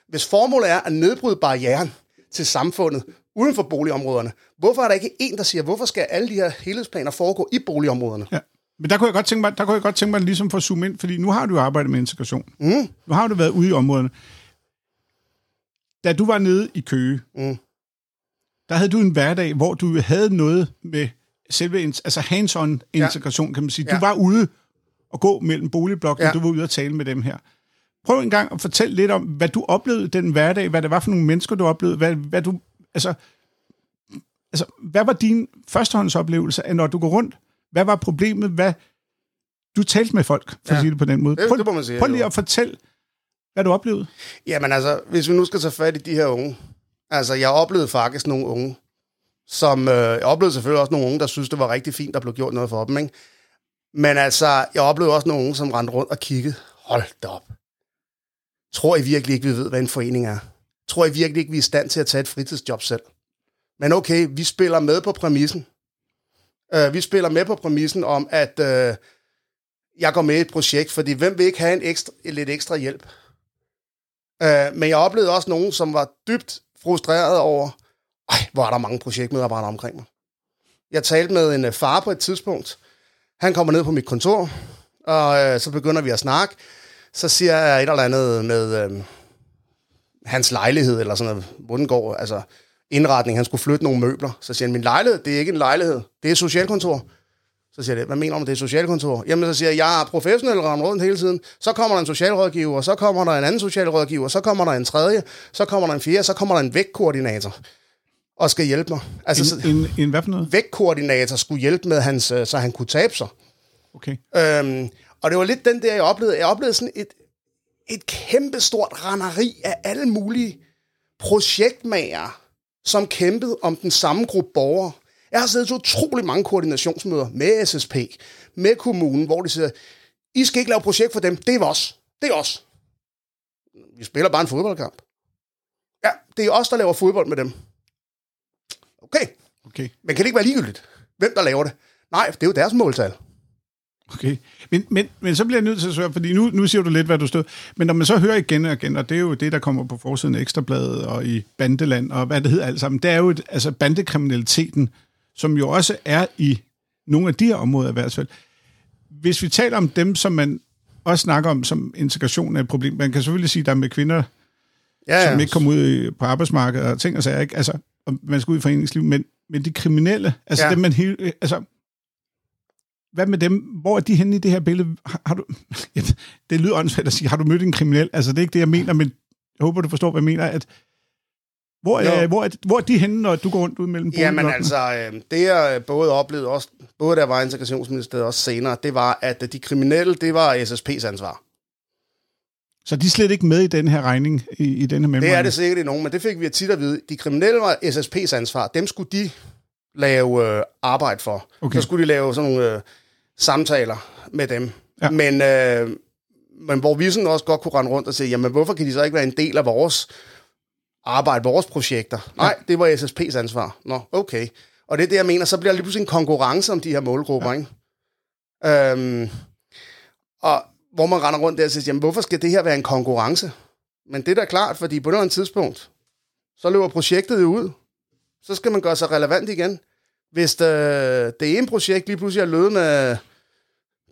Hvis formålet er at nedbryde barrieren til samfundet uden for boligområderne, hvorfor er der ikke en, der siger, hvorfor skal alle de her helhedsplaner foregå i boligområderne? Ja. Men der kunne jeg godt tænke mig, der kunne jeg godt tænke mig ligesom for at zoome ind, fordi nu har du jo arbejdet med integration. Mm. Nu har du været ude i områderne. Da du var nede i Køge, Mm. der havde du en hverdag, hvor du havde noget med selve, altså hands-on integration, kan man sige. Du Ja. var ude og gå mellem boligblokkene, Ja. du var ude og tale med dem her. Prøv en gang at fortælle lidt om, hvad du oplevede den hverdag, hvad det var for nogle mennesker, du oplevede, hvad, hvad du, altså, altså, hvad var din førstehåndsoplevelse af, når du går rundt? Hvad var problemet? Hvad, du talte med folk, for ja. At sige det på den måde. Det- Prøv, det må man sige, prøv lige at fortælle, hvad du oplevede. Jamen altså, hvis vi nu skal tage fat i de her unge. Altså, jeg oplevede faktisk nogle unge, som... Øh, jeg oplevede selvfølgelig også nogle unge, der synes det var rigtig fint, der blev gjort noget for dem, ikke? Men altså, jeg oplevede også nogle unge, som rendte rundt og kiggede. Hold da op. Tror I virkelig ikke, vi ved, hvad en forening er? Tror I virkelig ikke, vi er i stand til at tage et fritidsjob selv? Men okay, vi spiller med på præmissen. Uh, vi spiller med på præmissen om, at uh, jeg går med i et projekt, fordi hvem vil ikke have en ekstra, lidt ekstra hjælp? Uh, men jeg oplevede også nogen, som var dybt frustreret over, ej, hvor er der mange projektmedarbejdere omkring mig. Jeg talte med en uh, far på et tidspunkt. Han kommer ned på mit kontor, og uh, så begynder vi at snakke. Så siger jeg et eller andet med uh, hans lejlighed, eller sådan noget, hvor den går, altså indretning. Han skulle flytte nogle møbler. Så siger han, min lejlighed, det er ikke en lejlighed, det er et socialkontor. Så siger jeg, hvad mener du om det er et socialkontor? Jamen, så siger jeg, jeg er professionel rundt hele tiden. Så kommer der en socialrådgiver, så kommer der en anden socialrådgiver, så kommer der en tredje, så kommer der en fjerde, så kommer der en vægtkoordinator og skal hjælpe mig. Altså, En, en, en hvad for noget? vægtkoordinator skulle hjælpe med hans, øh, så han kunne tabe sig. Okay. Øhm, og det var lidt den der, jeg oplevede. Jeg oplevede sådan et, et kæmpe stort renderi af alle mulige projektmager, som kæmpede om den samme gruppe borgere. Jeg har siddet til utrolig mange koordinationsmøder med SSP, med kommunen, hvor de siger, I skal ikke lave projekt for dem, det er os. Det er os. Vi spiller bare en fodboldkamp. Ja, det er os, der laver fodbold med dem. Okay, Okay. men kan det ikke være ligegyldigt, hvem der laver det? Nej, det er jo deres måltal. Okay. Men, men, men så bliver jeg nødt til at spørge, fordi nu, nu siger du lidt, hvad du stod. Men når man så hører igen og igen, og det er jo det, der kommer på forsiden af Ekstrabladet og i Bandeland, og hvad det hedder alt sammen, det er jo et, altså bandekriminaliteten, som jo også er i nogle af de her områder i hvert fald. Hvis vi taler om dem, som man også snakker om som integration af et problem, man kan selvfølgelig sige, at der er med kvinder, Ja, som ikke kommer ud på arbejdsmarkedet og ting og sager, ikke? Altså, om man skal ud i foreningsliv, men, men de kriminelle, altså. Ja. dem man hele, altså, hvad med dem? Hvor er de henne i det her billede? Har, har du, [LAUGHS] ja, det lyder åndssvagt at sige, har du mødt en kriminel? Altså, det er ikke det, jeg mener, men jeg håber, du forstår, hvad jeg mener, at hvor er, Jo. hvor, er, hvor er de henne, når du går rundt ud mellem Jamen altså, øh, det jeg både oplevede, også, både da jeg var integrationsminister og også senere, det var, at de kriminelle, det var SSP's ansvar. Så de er slet ikke med i den her regning, i, i den her Det er mellemregning? det sikkert i nogen, men det fik vi tit at vide. De kriminelle var SSP's ansvar. Dem skulle de lave øh, arbejde for. Okay. Så skulle de lave sådan nogle øh, samtaler med dem. Ja. Ja. Men, øh, men hvor vi sådan også godt kunne rende rundt og sige, jamen hvorfor kan de så ikke være en del af vores arbejde, vores projekter? Nej, det var SSP's ansvar. Nå, okay. Og det er det, jeg mener, så bliver der lige pludselig en konkurrence om de her målgrupper, ja. ikke? Øhm, og hvor man render rundt der og siger, jamen hvorfor skal det her være en konkurrence? Men det er da klart, fordi på et eller andet tidspunkt, så løber projektet jo ud. Så skal man gøre sig relevant igen. Hvis det, det ene projekt lige pludselig er med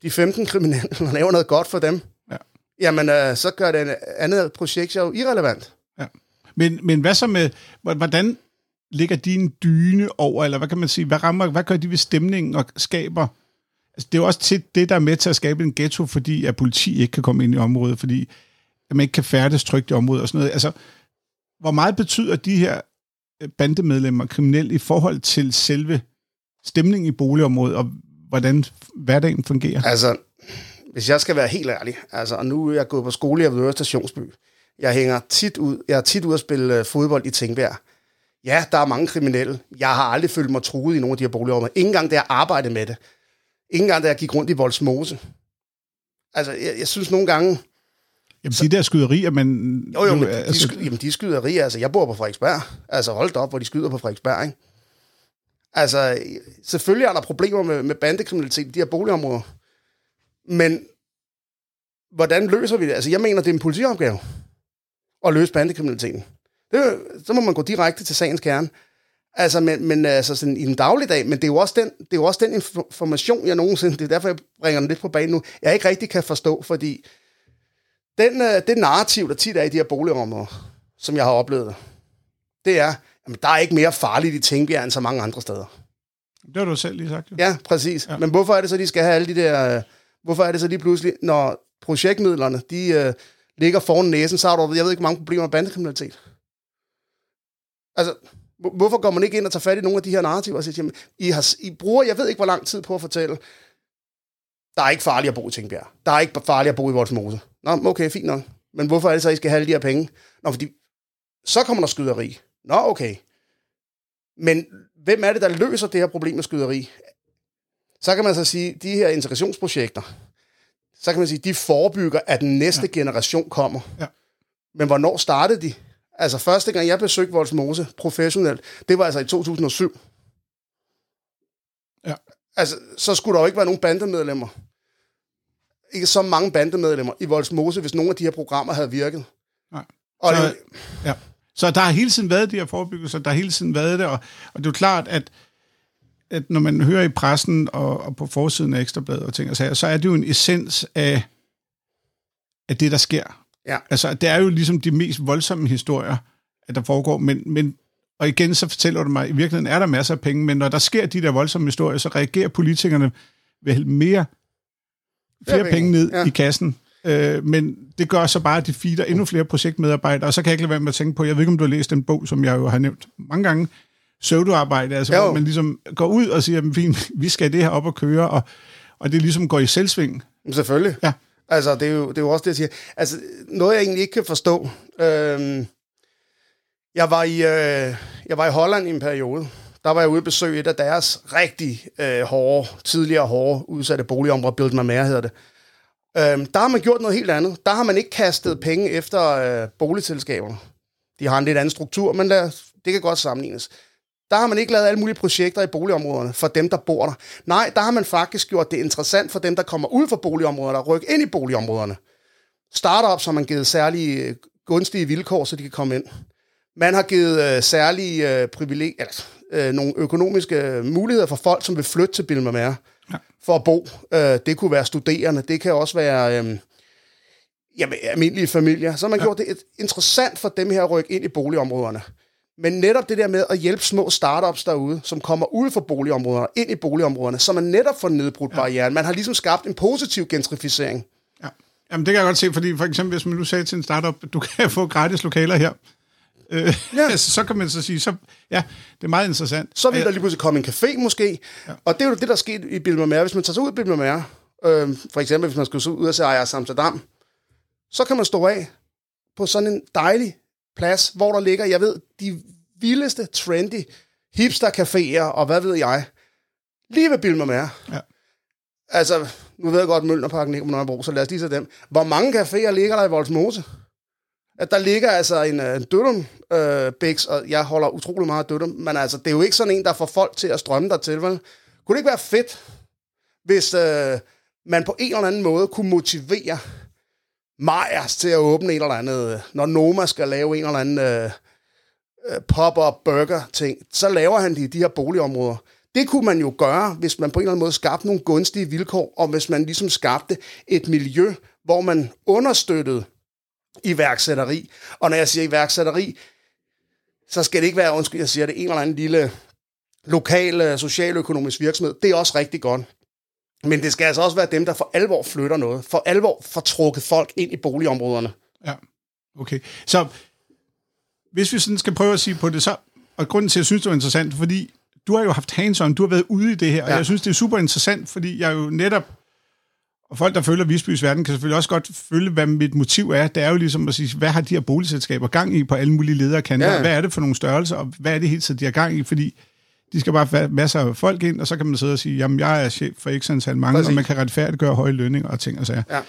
de 15 kriminelle [LAUGHS] og laver noget godt for dem, Ja. jamen øh, så gør det andet projekt jo irrelevant. Men, men hvad så med, hvordan ligger din dyne over, eller hvad kan man sige, hvad, rammer, hvad gør de ved stemningen og skaber? Altså, det er jo også tit det, der er med til at skabe en ghetto, fordi at politi ikke kan komme ind i området, fordi at man ikke kan færdes trygt i området og sådan noget. Altså, hvor meget betyder de her øh, Øh, bandemedlemmer kriminelle i forhold til selve stemningen i boligområdet, og hvordan hverdagen fungerer? Altså, hvis jeg skal være helt ærlig, altså, og nu er jeg gået på skole i Avedøre Stationsby. Jeg hænger tit ud, jeg er tit ud at spille øh, fodbold i Tingbjerg. Ja, der er mange kriminelle. Jeg har aldrig følt mig truet i nogle af de her boligområder. Ingen gang, da jeg arbejdede med det. Ingen gang, da jeg gik rundt i Voldsmose. Altså, jeg, jeg synes nogle gange, Jamen, de der skyderier, men... Jo, jo, men de, sky, jamen, de skyderier, altså, jeg bor på Frederiksberg. Altså, hold da op, hvor de skyder på Frederiksberg, ikke? Altså, selvfølgelig er der problemer med, med bandekriminalitet i de her boligområder. Men hvordan løser vi det? Altså, jeg mener, det er en politiopgave at løse bandekriminaliteten. Det, så må man gå direkte til sagens kerne. Altså, men, men altså sådan, i den dagligdag, men det er jo også den, det er jo også den information, jeg nogensinde, det er derfor, jeg bringer den lidt på banen nu, jeg ikke rigtig kan forstå, fordi den, øh, det narrativ, der tit er i de her boligområder, som jeg har oplevet, det er, at der er ikke mere farligt i Tingbjerg end så mange andre steder. det har du selv lige sagt. Jo. Ja, præcis. Ja. Men hvorfor er det så, de skal have alle de der... øh, Hvorfor er det så lige pludselig, når projektmidlerne, de øh, ligger foran næsen, så har du, jeg ved ikke, hvor mange problemer med bandekriminalitet. Altså, hvor- hvorfor går man ikke ind og tager fat i nogle af de her narrativer og siger, jamen, I, har, I bruger, jeg ved ikke, hvor lang tid på at fortælle, der er ikke farligt at bo i Tingbjerg. Der er ikke farligt at bo i Voldsmose. Nå, okay, fint nok. Men hvorfor er det så, I skal have alle de her penge? Nå, fordi så kommer der skyderi. Nå, okay. Men hvem er det, der løser det her problem med skyderi? Så kan man så sige, de her integrationsprojekter, så kan man sige, de forebygger, at den næste ja. generation kommer. Ja. Men hvornår startede de? Altså første gang, jeg besøgte Voldsmose professionelt, det var altså i 2007. Ja. Altså, så skulle der jo ikke være nogen bandemedlemmer. Ikke så mange bandemedlemmer i Voldsmose, hvis nogle af de her programmer havde virket. Nej. Og Så- det, Ja. Så der har hele tiden været de her forebyggelser, der har hele tiden været det, og, og det er jo klart, at, at når man hører i pressen og, og på forsiden af Ekstrabladet og ting og sager, så er det jo en essens af, af det, der sker. Ja. Altså, det er jo ligesom de mest voldsomme historier, at der foregår, men, men og igen, så fortæller du mig, at i virkeligheden er der masser af penge, men når der sker de der voldsomme historier, så reagerer politikerne hælde mere, flere penge, penge ned ja. i kassen. Øh, men det gør så bare, at de feeder endnu flere projektmedarbejdere, og så kan jeg ikke lade være med at tænke på, jeg ved ikke, om du har læst den bog, som jeg jo har nævnt mange gange, pseudoarbejde, altså Jo. hvor man ligesom går ud og siger, "Men fint, [LAUGHS] vi skal det her op og køre, og, og det ligesom går i selvsving. Selvfølgelig. Ja. Altså, det er, jo, det er jo også det, jeg siger. Altså, noget jeg egentlig ikke kan forstå. Øhm, jeg, var i, øh, jeg var i Holland i en periode. Der var jeg ude at besøge et af deres rigtig øh, hårde, tidligere hårde, udsatte boligområder, Build My Mare hedder det. Øhm, der har man gjort noget helt andet. Der har man ikke kastet penge efter øh, boligselskaberne. De har en lidt anden struktur, men lad, det kan godt sammenlignes. Der har man ikke lavet alle mulige projekter i boligområderne for dem, der bor der. Nej, der har man faktisk gjort det interessant for dem, der kommer ud fra boligområderne og rykker ind i boligområderne. Startups har man givet særlige øh, gunstige vilkår, så de kan komme ind. Man har givet øh, særlige øh, privilegier, altså, øh, nogle økonomiske øh, muligheder for folk, som vil flytte til Bilmermere Ja. for at bo. Øh, det kunne være studerende, det kan også være øh, jamen, almindelige familier. Så har man ja. gjort det et, interessant for dem her at rykke ind i boligområderne. Men netop det der med at hjælpe små startups derude, som kommer ud fra boligområderne, ind i boligområderne, så man netop får nedbrudt ja. barrieren. Man har ligesom skabt en positiv gentrificering. Ja. Jamen, det kan jeg godt se, fordi for eksempel, hvis man nu sagde til en startup, du kan få gratis lokaler her, øh, ja. [LAUGHS] Så kan man så sige, så, ja, det er meget interessant. Så vil der lige pludselig komme en café måske. Ja. Og det er jo det, der er sket i Bilmermere. Hvis man tager sig ud i Bilmermere, øh, for eksempel hvis man skal ud og se Ajax Amsterdam, så kan man stå af på sådan en dejlig plads, hvor der ligger, jeg ved, de vildeste, trendy hipster-caféer, og hvad ved jeg, lige ved Bilmermere. Ja. Altså, nu ved jeg godt, at Mølnerparken ligger på Nørrebro, så lad os lige tage dem. Hvor mange caféer ligger der i Voldsmose? At der ligger altså en, øh, en Dødum øh, Bix, og jeg holder utrolig meget af Dødum, men altså, det er jo ikke sådan en, der får folk til at strømme der til, vel? Kunne det ikke være fedt, hvis øh, man på en eller anden måde kunne motivere Majers til at åbne en eller anden, øh, når Noma skal lave en eller anden øh, øh, pop-up burger ting, så laver han det i de her boligområder. Det kunne man jo gøre, hvis man på en eller anden måde skabte nogle gunstige vilkår, og hvis man ligesom skabte et miljø, hvor man understøttede iværksætteri. Og når jeg siger iværksætteri, så skal det ikke være, undskyld, jeg siger det, en eller anden lille lokal øh, socialøkonomisk virksomhed. Det er også rigtig godt. Men det skal altså også være dem, der for alvor flytter noget. For alvor får trukket folk ind i boligområderne. Ja, okay. Så hvis vi sådan skal prøve at sige på det, så, og grunden til, at jeg synes, det var interessant, fordi du har jo haft hands-on, du har været ude i det her, og Ja. jeg synes, det er super interessant, fordi jeg jo netop, og folk, der følger Visbys Verden, kan selvfølgelig også godt følge, hvad mit motiv er. Det er jo ligesom at sige, hvad har de her boligselskaber gang i på alle mulige lederkanter? Ja. Hvad er det for nogle størrelser, og hvad er det hele tiden, de har gang i? Fordi de skal bare have masser af folk ind, og så kan man sidde og sige, jamen, jeg er chef for x antal mange, Præcis. og man kan retfærdiggøre høje lønninger og ting og sager. Ja.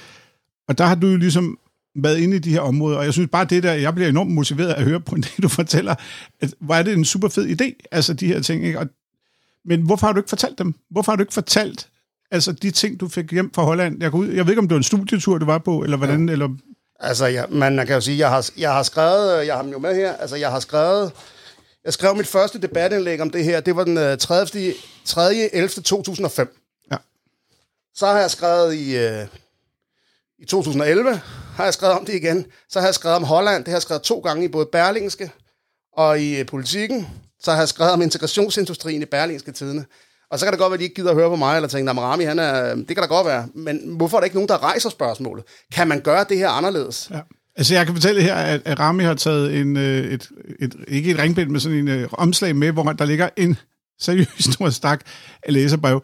Og der har du jo ligesom været inde i de her områder, og jeg synes bare det der, jeg bliver enormt motiveret at høre på [LAUGHS] det, du fortæller, at hvor er det en super fed idé, altså de her ting, ikke? Og, men hvorfor har du ikke fortalt dem? Hvorfor har du ikke fortalt, altså de ting, du fik hjem fra Holland? Jeg, ud, jeg ved ikke, om det var en studietur, du var på, eller hvordan, ja. eller... Altså, ja, man kan jo sige, jeg har, jeg har skrevet, jeg har dem jo med her, altså jeg har skrevet, jeg skrev mit første debatindlæg om det her, det var den 30. 3. 11. 2005. Ja. Så har jeg skrevet i, øh, i 2011, har jeg skrevet om det igen. Så har jeg skrevet om Holland, det har jeg skrevet to gange i både Berlingske og i øh, Politikken. Så har jeg skrevet om integrationsindustrien i Berlingske Tidene. Og så kan det godt være, at de ikke gider at høre på mig, eller tænke, Rami, han er, det kan da godt være. Men hvorfor er der ikke nogen, der rejser spørgsmålet? Kan man gøre det her anderledes? Ja. Altså, jeg kan fortælle her, at Rami har taget en, øh, et, et, ikke et ringbind, men sådan en øh, omslag med, hvor der ligger en [LAUGHS] seriøs stor stak af læserbrev.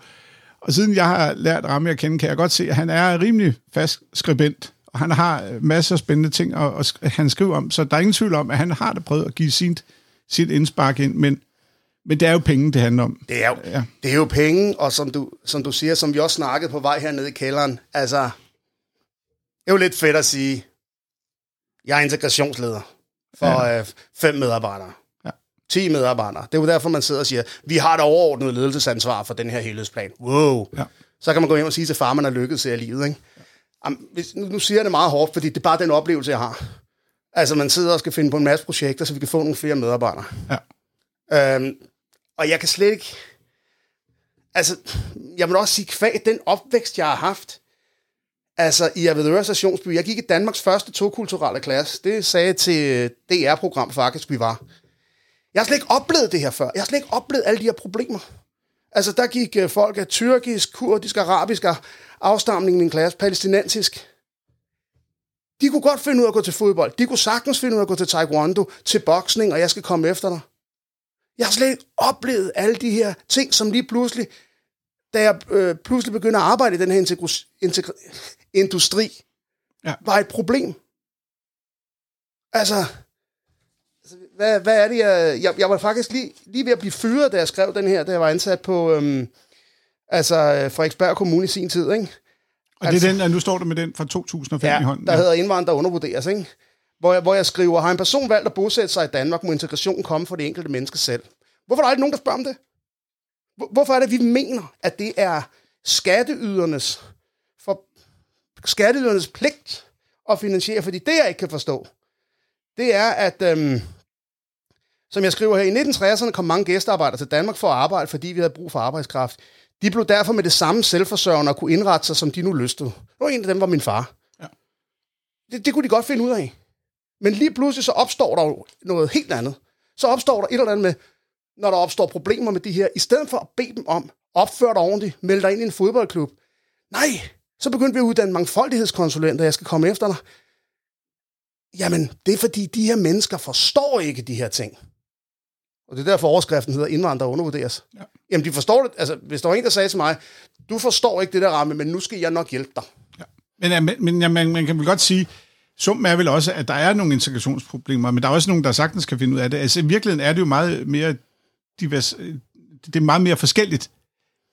Og siden jeg har lært Rami at kende, kan jeg godt se, at han er rimelig fast skribent, og han har øh, masser af spændende ting, og, og han skriver om, så der er ingen tvivl om, at han har det prøvet at give sit, sit indspark ind, men, men det er jo penge, det handler om. Det er jo, ja. det er jo penge, og som du, som du siger, som vi også snakkede på vej hernede i kælderen, altså, det er jo lidt fedt at sige, jeg er integrationsleder for ja. øh, fem medarbejdere. Ja. 10 medarbejdere. Det er jo derfor, man sidder og siger, vi har et overordnet ledelsesansvar for den her helhedsplan. Wow. Ja. Så kan man gå hjem og sige til far, man har lykkedes i livet. Ikke? Jamen, hvis, nu, nu siger jeg det meget hårdt, fordi det er bare den oplevelse, jeg har. Altså, man sidder og skal finde på en masse projekter, så vi kan få nogle flere medarbejdere. Ja. Øhm, og jeg kan slet ikke... Altså, jeg vil også sige, kvæg den opvækst, jeg har haft, altså i Avedøre Stationsby, jeg gik i Danmarks første tokulturelle klasse. Det sagde til øh, DR-program faktisk, vi var. Jeg har slet ikke oplevet det her før. Jeg har slet ikke oplevet alle de her problemer. Altså, der gik øh, folk af tyrkisk, kurdisk, arabisk afstamning i min klasse, palæstinensisk. De kunne godt finde ud af at gå til fodbold. De kunne sagtens finde ud af at gå til taekwondo, til boksning, og jeg skal komme efter dig. Jeg har slet ikke oplevet alle de her ting, som lige pludselig, da jeg øh, pludselig begynder at arbejde i den her integru- integru- industri, Ja. var et problem. Altså, altså, hvad, hvad er det, jeg, jeg... Jeg var faktisk lige, lige ved at blive fyret, da jeg skrev den her, da jeg var ansat på øhm, altså, Frederiksberg Kommune i sin tid, ikke? Og altså, det er den, at nu står du med den fra 2005 ja, i hånden. der hedder indvandrer undervurderes, ikke? Hvor jeg, hvor jeg skriver, har en person valgt at bosætte sig i Danmark, må integration komme fra det enkelte menneske selv. Hvorfor er der aldrig nogen, der spørger om det? Hvor- Hvorfor er det, at vi mener, at det er skatteydernes, for skatteydernes pligt at finansiere? Fordi det, jeg ikke kan forstå, det er, at, øhm, som jeg skriver her, i 1960'erne kom mange gæstearbejdere til Danmark for at arbejde, fordi vi havde brug for arbejdskraft. De blev derfor med det samme selvforsørgende og kunne indrette sig, som de nu lystede. Og en af dem var min far. Ja. Det, det kunne de godt finde ud af. Men lige pludselig så opstår der jo noget helt andet. Så opstår der et eller andet med, når der opstår problemer med de her, i stedet for at bede dem om, opfør dig ordentligt, meld dig ind i en fodboldklub. Nej, så begyndte vi at uddanne mangfoldighedskonsulenter, jeg skal komme efter dig. Jamen, det er fordi, de her mennesker forstår ikke de her ting. Og det er derfor overskriften hedder indvandrer undervurderes. Ja. Jamen, de forstår det. Altså, hvis der var en, der sagde til mig, du forstår ikke det der ramme, men nu skal jeg nok hjælpe dig. Men, ja, men, men ja, man, man kan vel godt sige, summen er vel også, at der er nogle integrationsproblemer, men der er også nogen, der sagtens kan finde ud af det. Altså i virkeligheden er det jo meget mere divers, det er meget mere forskelligt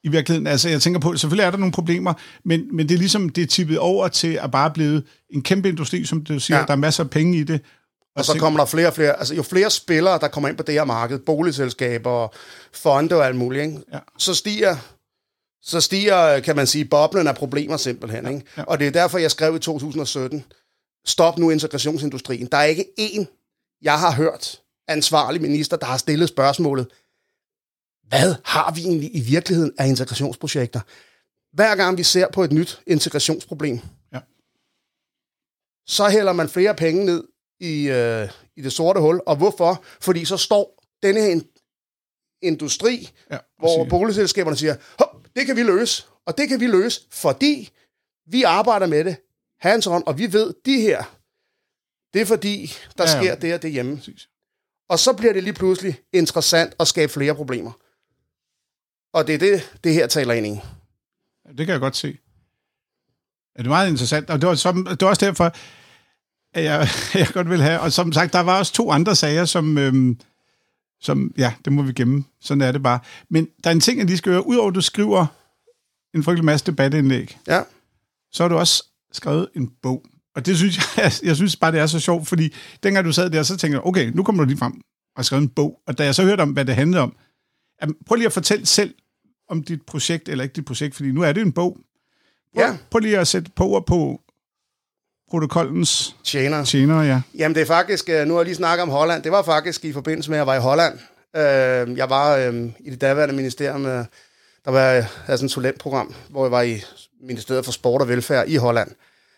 i virkeligheden. Altså jeg tænker på, selvfølgelig er der nogle problemer, men, men det er ligesom, det er tippet over til at bare blive en kæmpe industri, som du siger, Ja. ja. der er masser af penge i det. Og så kommer der flere og flere, altså jo flere spillere, der kommer ind på det her marked, boligselskaber, fonde og alt muligt, ikke? Ja. så stiger så stiger, kan man sige, boblen af problemer simpelthen. Ikke? ja. Og det er derfor, jeg skrev i 2017, stop nu integrationsindustrien. Der er ikke én, jeg har hørt, ansvarlig minister, der har stillet spørgsmålet, hvad har vi egentlig i virkeligheden af integrationsprojekter? Hver gang vi ser på et nyt integrationsproblem, Ja. så hælder man flere penge ned i, øh, i det sorte hul. Og hvorfor? Fordi så står denne her in- industri, Ja, hvor boligselskaberne siger, Hop, det kan vi løse, og det kan vi løse, fordi vi arbejder med det hands on, og vi ved, de her, det er fordi, der Ja, sker det og det hjemme. Og så bliver det lige pludselig interessant at skabe flere problemer. Og det er det, det her taler ind i. Det kan jeg godt se. Ja, det er meget interessant, og det var, som, det var også derfor, at jeg, [LAUGHS] jeg godt vil have, og som sagt, der var også to andre sager, som, øhm, som, ja, det må vi gemme, sådan er det bare. Men der er en ting, jeg lige skal høre, udover at du skriver en frygtelig masse debatindlæg, Ja, så har du også skrevet en bog. Og det synes jeg, [LAUGHS] jeg synes bare, det er så sjovt, fordi dengang du sad der, så tænkte jeg, okay, nu kommer du lige frem og skrevet en bog. Og da jeg så hørte om, hvad det handlede om, prøv lige at fortælle selv om dit projekt, eller ikke dit projekt, fordi nu er det en bog. Prøv, Ja. prøv lige at sætte på ord på protokollens Tjener. tjenere, ja. Jamen det er faktisk, øh, nu har jeg lige snakket om Holland, det var faktisk i forbindelse med, at jeg var i Holland. Øh, Jeg var øh, i det daværende ministerium, der var jeg havde sådan et talentprogram, hvor jeg var i Ministeriet for Sport og Velfærd i Holland.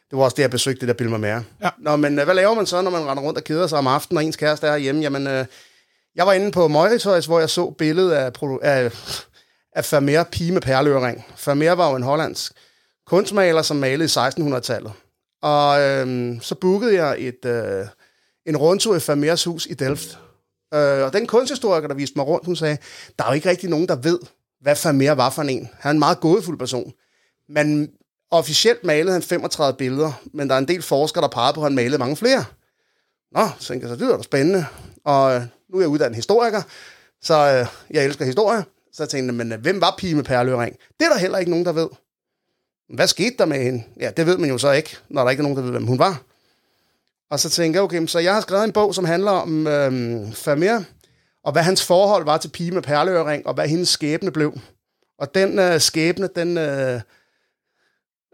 Det var også det, jeg besøgte, det der Bill Mere. Ja. Nå, men øh, hvad laver man så, når man render rundt og keder sig om aftenen, og ens kæreste er hjemme? Jamen, øh, jeg var inde på Mauritius, hvor jeg så billedet af, af, af Vermeer pige med perleøring. Vermeer var jo en hollandsk kunstmaler, som malede i 1600-tallet. Og øhm, så bookede jeg et, øh, en rundtur i Vermeers hus i Delft. Øh, og den kunsthistoriker, der viste mig rundt, hun sagde, der er jo ikke rigtig nogen, der ved, hvad Vermeer var for en. Han er en meget gådefuld person. Men officielt malede han 35 billeder, men der er en del forskere, der peger på, at han malede mange flere. Nå, så tænkte jeg, så det lyder da spændende. Og øh, nu er jeg uddannet historiker, så øh, jeg elsker historie. Så jeg tænkte, men øh, hvem var pige med perløring? Det er der heller ikke nogen, der ved. Hvad skete der med hende? Ja, det ved man jo så ikke, når der ikke er nogen, der ved, hvem hun var. Og så tænkte jeg, okay, så jeg har skrevet en bog, som handler om øh, Vermeer, og hvad hans forhold var til pige med perleøring, og hvad hendes skæbne blev. Og den øh, skæbne, den øh,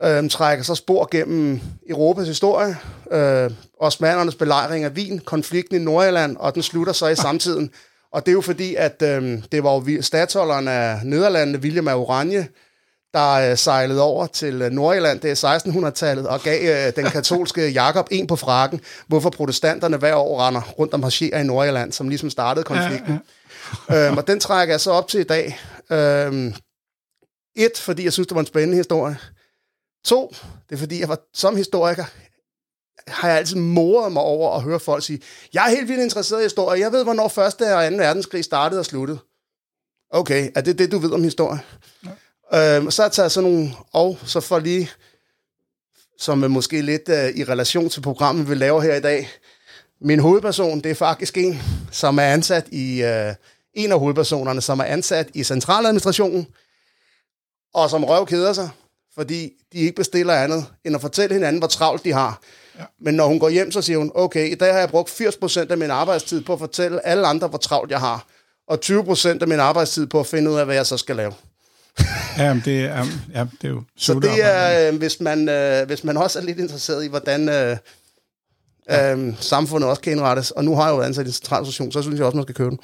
øh, trækker så spor gennem Europas historie, øh, osmanernes belejring af Wien, konflikten i Nordjylland, og den slutter så i samtiden. Og det er jo fordi, at øh, det var jo statholderen af Nederlandene, William af Orange, der øh, sejlede over til øh, Nordjylland, det er 1600-tallet, og gav øh, den katolske Jakob en på frakken, hvorfor protestanterne hver år render rundt og marcherer i Nordjylland, som ligesom startede konflikten. Ja, ja. øhm, og den trækker jeg så op til i dag. Øhm, et, fordi jeg synes, det var en spændende historie. To, det er fordi, jeg var som historiker, har jeg altid moret mig over at høre folk sige, jeg er helt vildt interesseret i historie, jeg ved, hvornår første og 2. verdenskrig startede og sluttede. Okay, er det det, du ved om historie? Ja. Øhm, så har jeg taget sådan nogle, og så for lige, som er måske lidt uh, i relation til programmet, vi laver her i dag. Min hovedperson, det er faktisk en, som er ansat i, uh, en af hovedpersonerne, som er ansat i centraladministrationen, og som røv keder sig, fordi de ikke bestiller andet, end at fortælle hinanden, hvor travlt de har. Ja. Men når hun går hjem, så siger hun, okay, i dag har jeg brugt 80% af min arbejdstid på at fortælle alle andre, hvor travlt jeg har, og 20% af min arbejdstid på at finde ud af, hvad jeg så skal lave. Ja, det er, ja, det er jo [LAUGHS] Så det er, øh, hvis, man, øh, hvis man også er lidt interesseret i, hvordan øh, øh, samfundet også kan indrettes, og nu har jeg jo ansat i en centralstation, så synes jeg også, man skal købe den.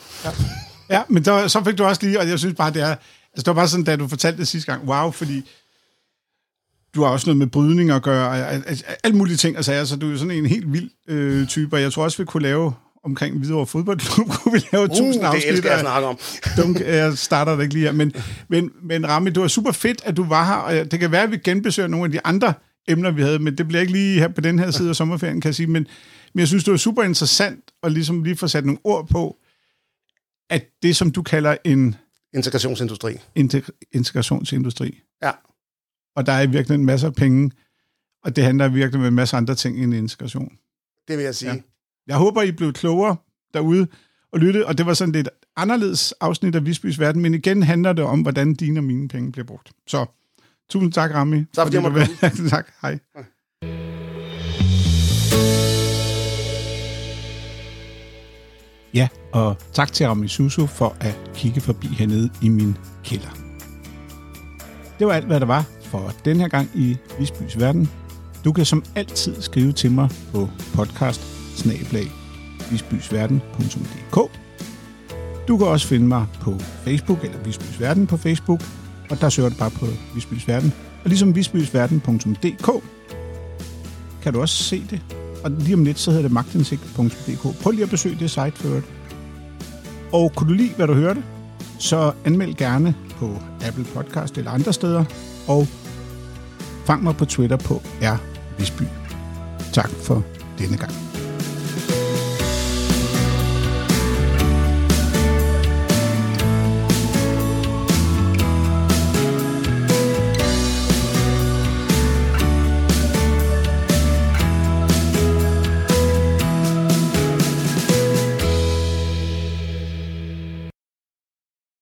Ja, men der, så fik du også lige, og jeg synes bare, det er, altså det var bare sådan, da du fortalte det sidste gang, wow, fordi du har også noget med brydning at gøre, altså, alle mulige ting og sager, så du er sådan en helt vild øh, type, og jeg tror også, vi kunne lave omkring Hvidovre Fodboldklub, [LAUGHS] kunne vi lave tusind Uh, afsnit. det elsker jeg at snakke om. [LAUGHS] Dum, jeg starter det ikke lige her, men, men, men Rami, det var super fedt, at du var her, og det kan være, at vi genbesøger nogle af de andre emner, vi havde, men det bliver ikke lige her på den her side af sommerferien, kan jeg sige, men, men jeg synes, det var super interessant at ligesom lige få sat nogle ord på, at det, som du kalder en Integrationsindustri. integ- integrationsindustri, Ja. Og der er virkelig en masse penge, og det handler virkelig med en masse andre ting end integration. Det vil jeg sige. Ja. Jeg håber, I blev klogere derude og lytte, og det var sådan lidt anderledes afsnit af Visbys Verden, men igen handler det om, hvordan dine og mine penge bliver brugt. Så tusind tak, Rami. Tak, fordi jeg måtte vil- [LAUGHS] tak, hej. Ja, og tak til Rami Susu for at kigge forbi hernede i min kælder. Det var alt, hvad der var for den her gang i Visbys Verden. Du kan som altid skrive til mig på podcast Du kan også finde mig på Facebook, eller Visbys Verden på Facebook, og der søger du bare på Visbys Verden. Og ligesom visbysverden.dk kan du også se det. Og lige om lidt, så hedder det magtindsigt.dk. Prøv lige at besøge det site for. Og kunne du lide, hvad du hørte, så anmeld gerne på Apple Podcast eller andre steder, og fang mig på Twitter på R. Visby. Tak for denne gang.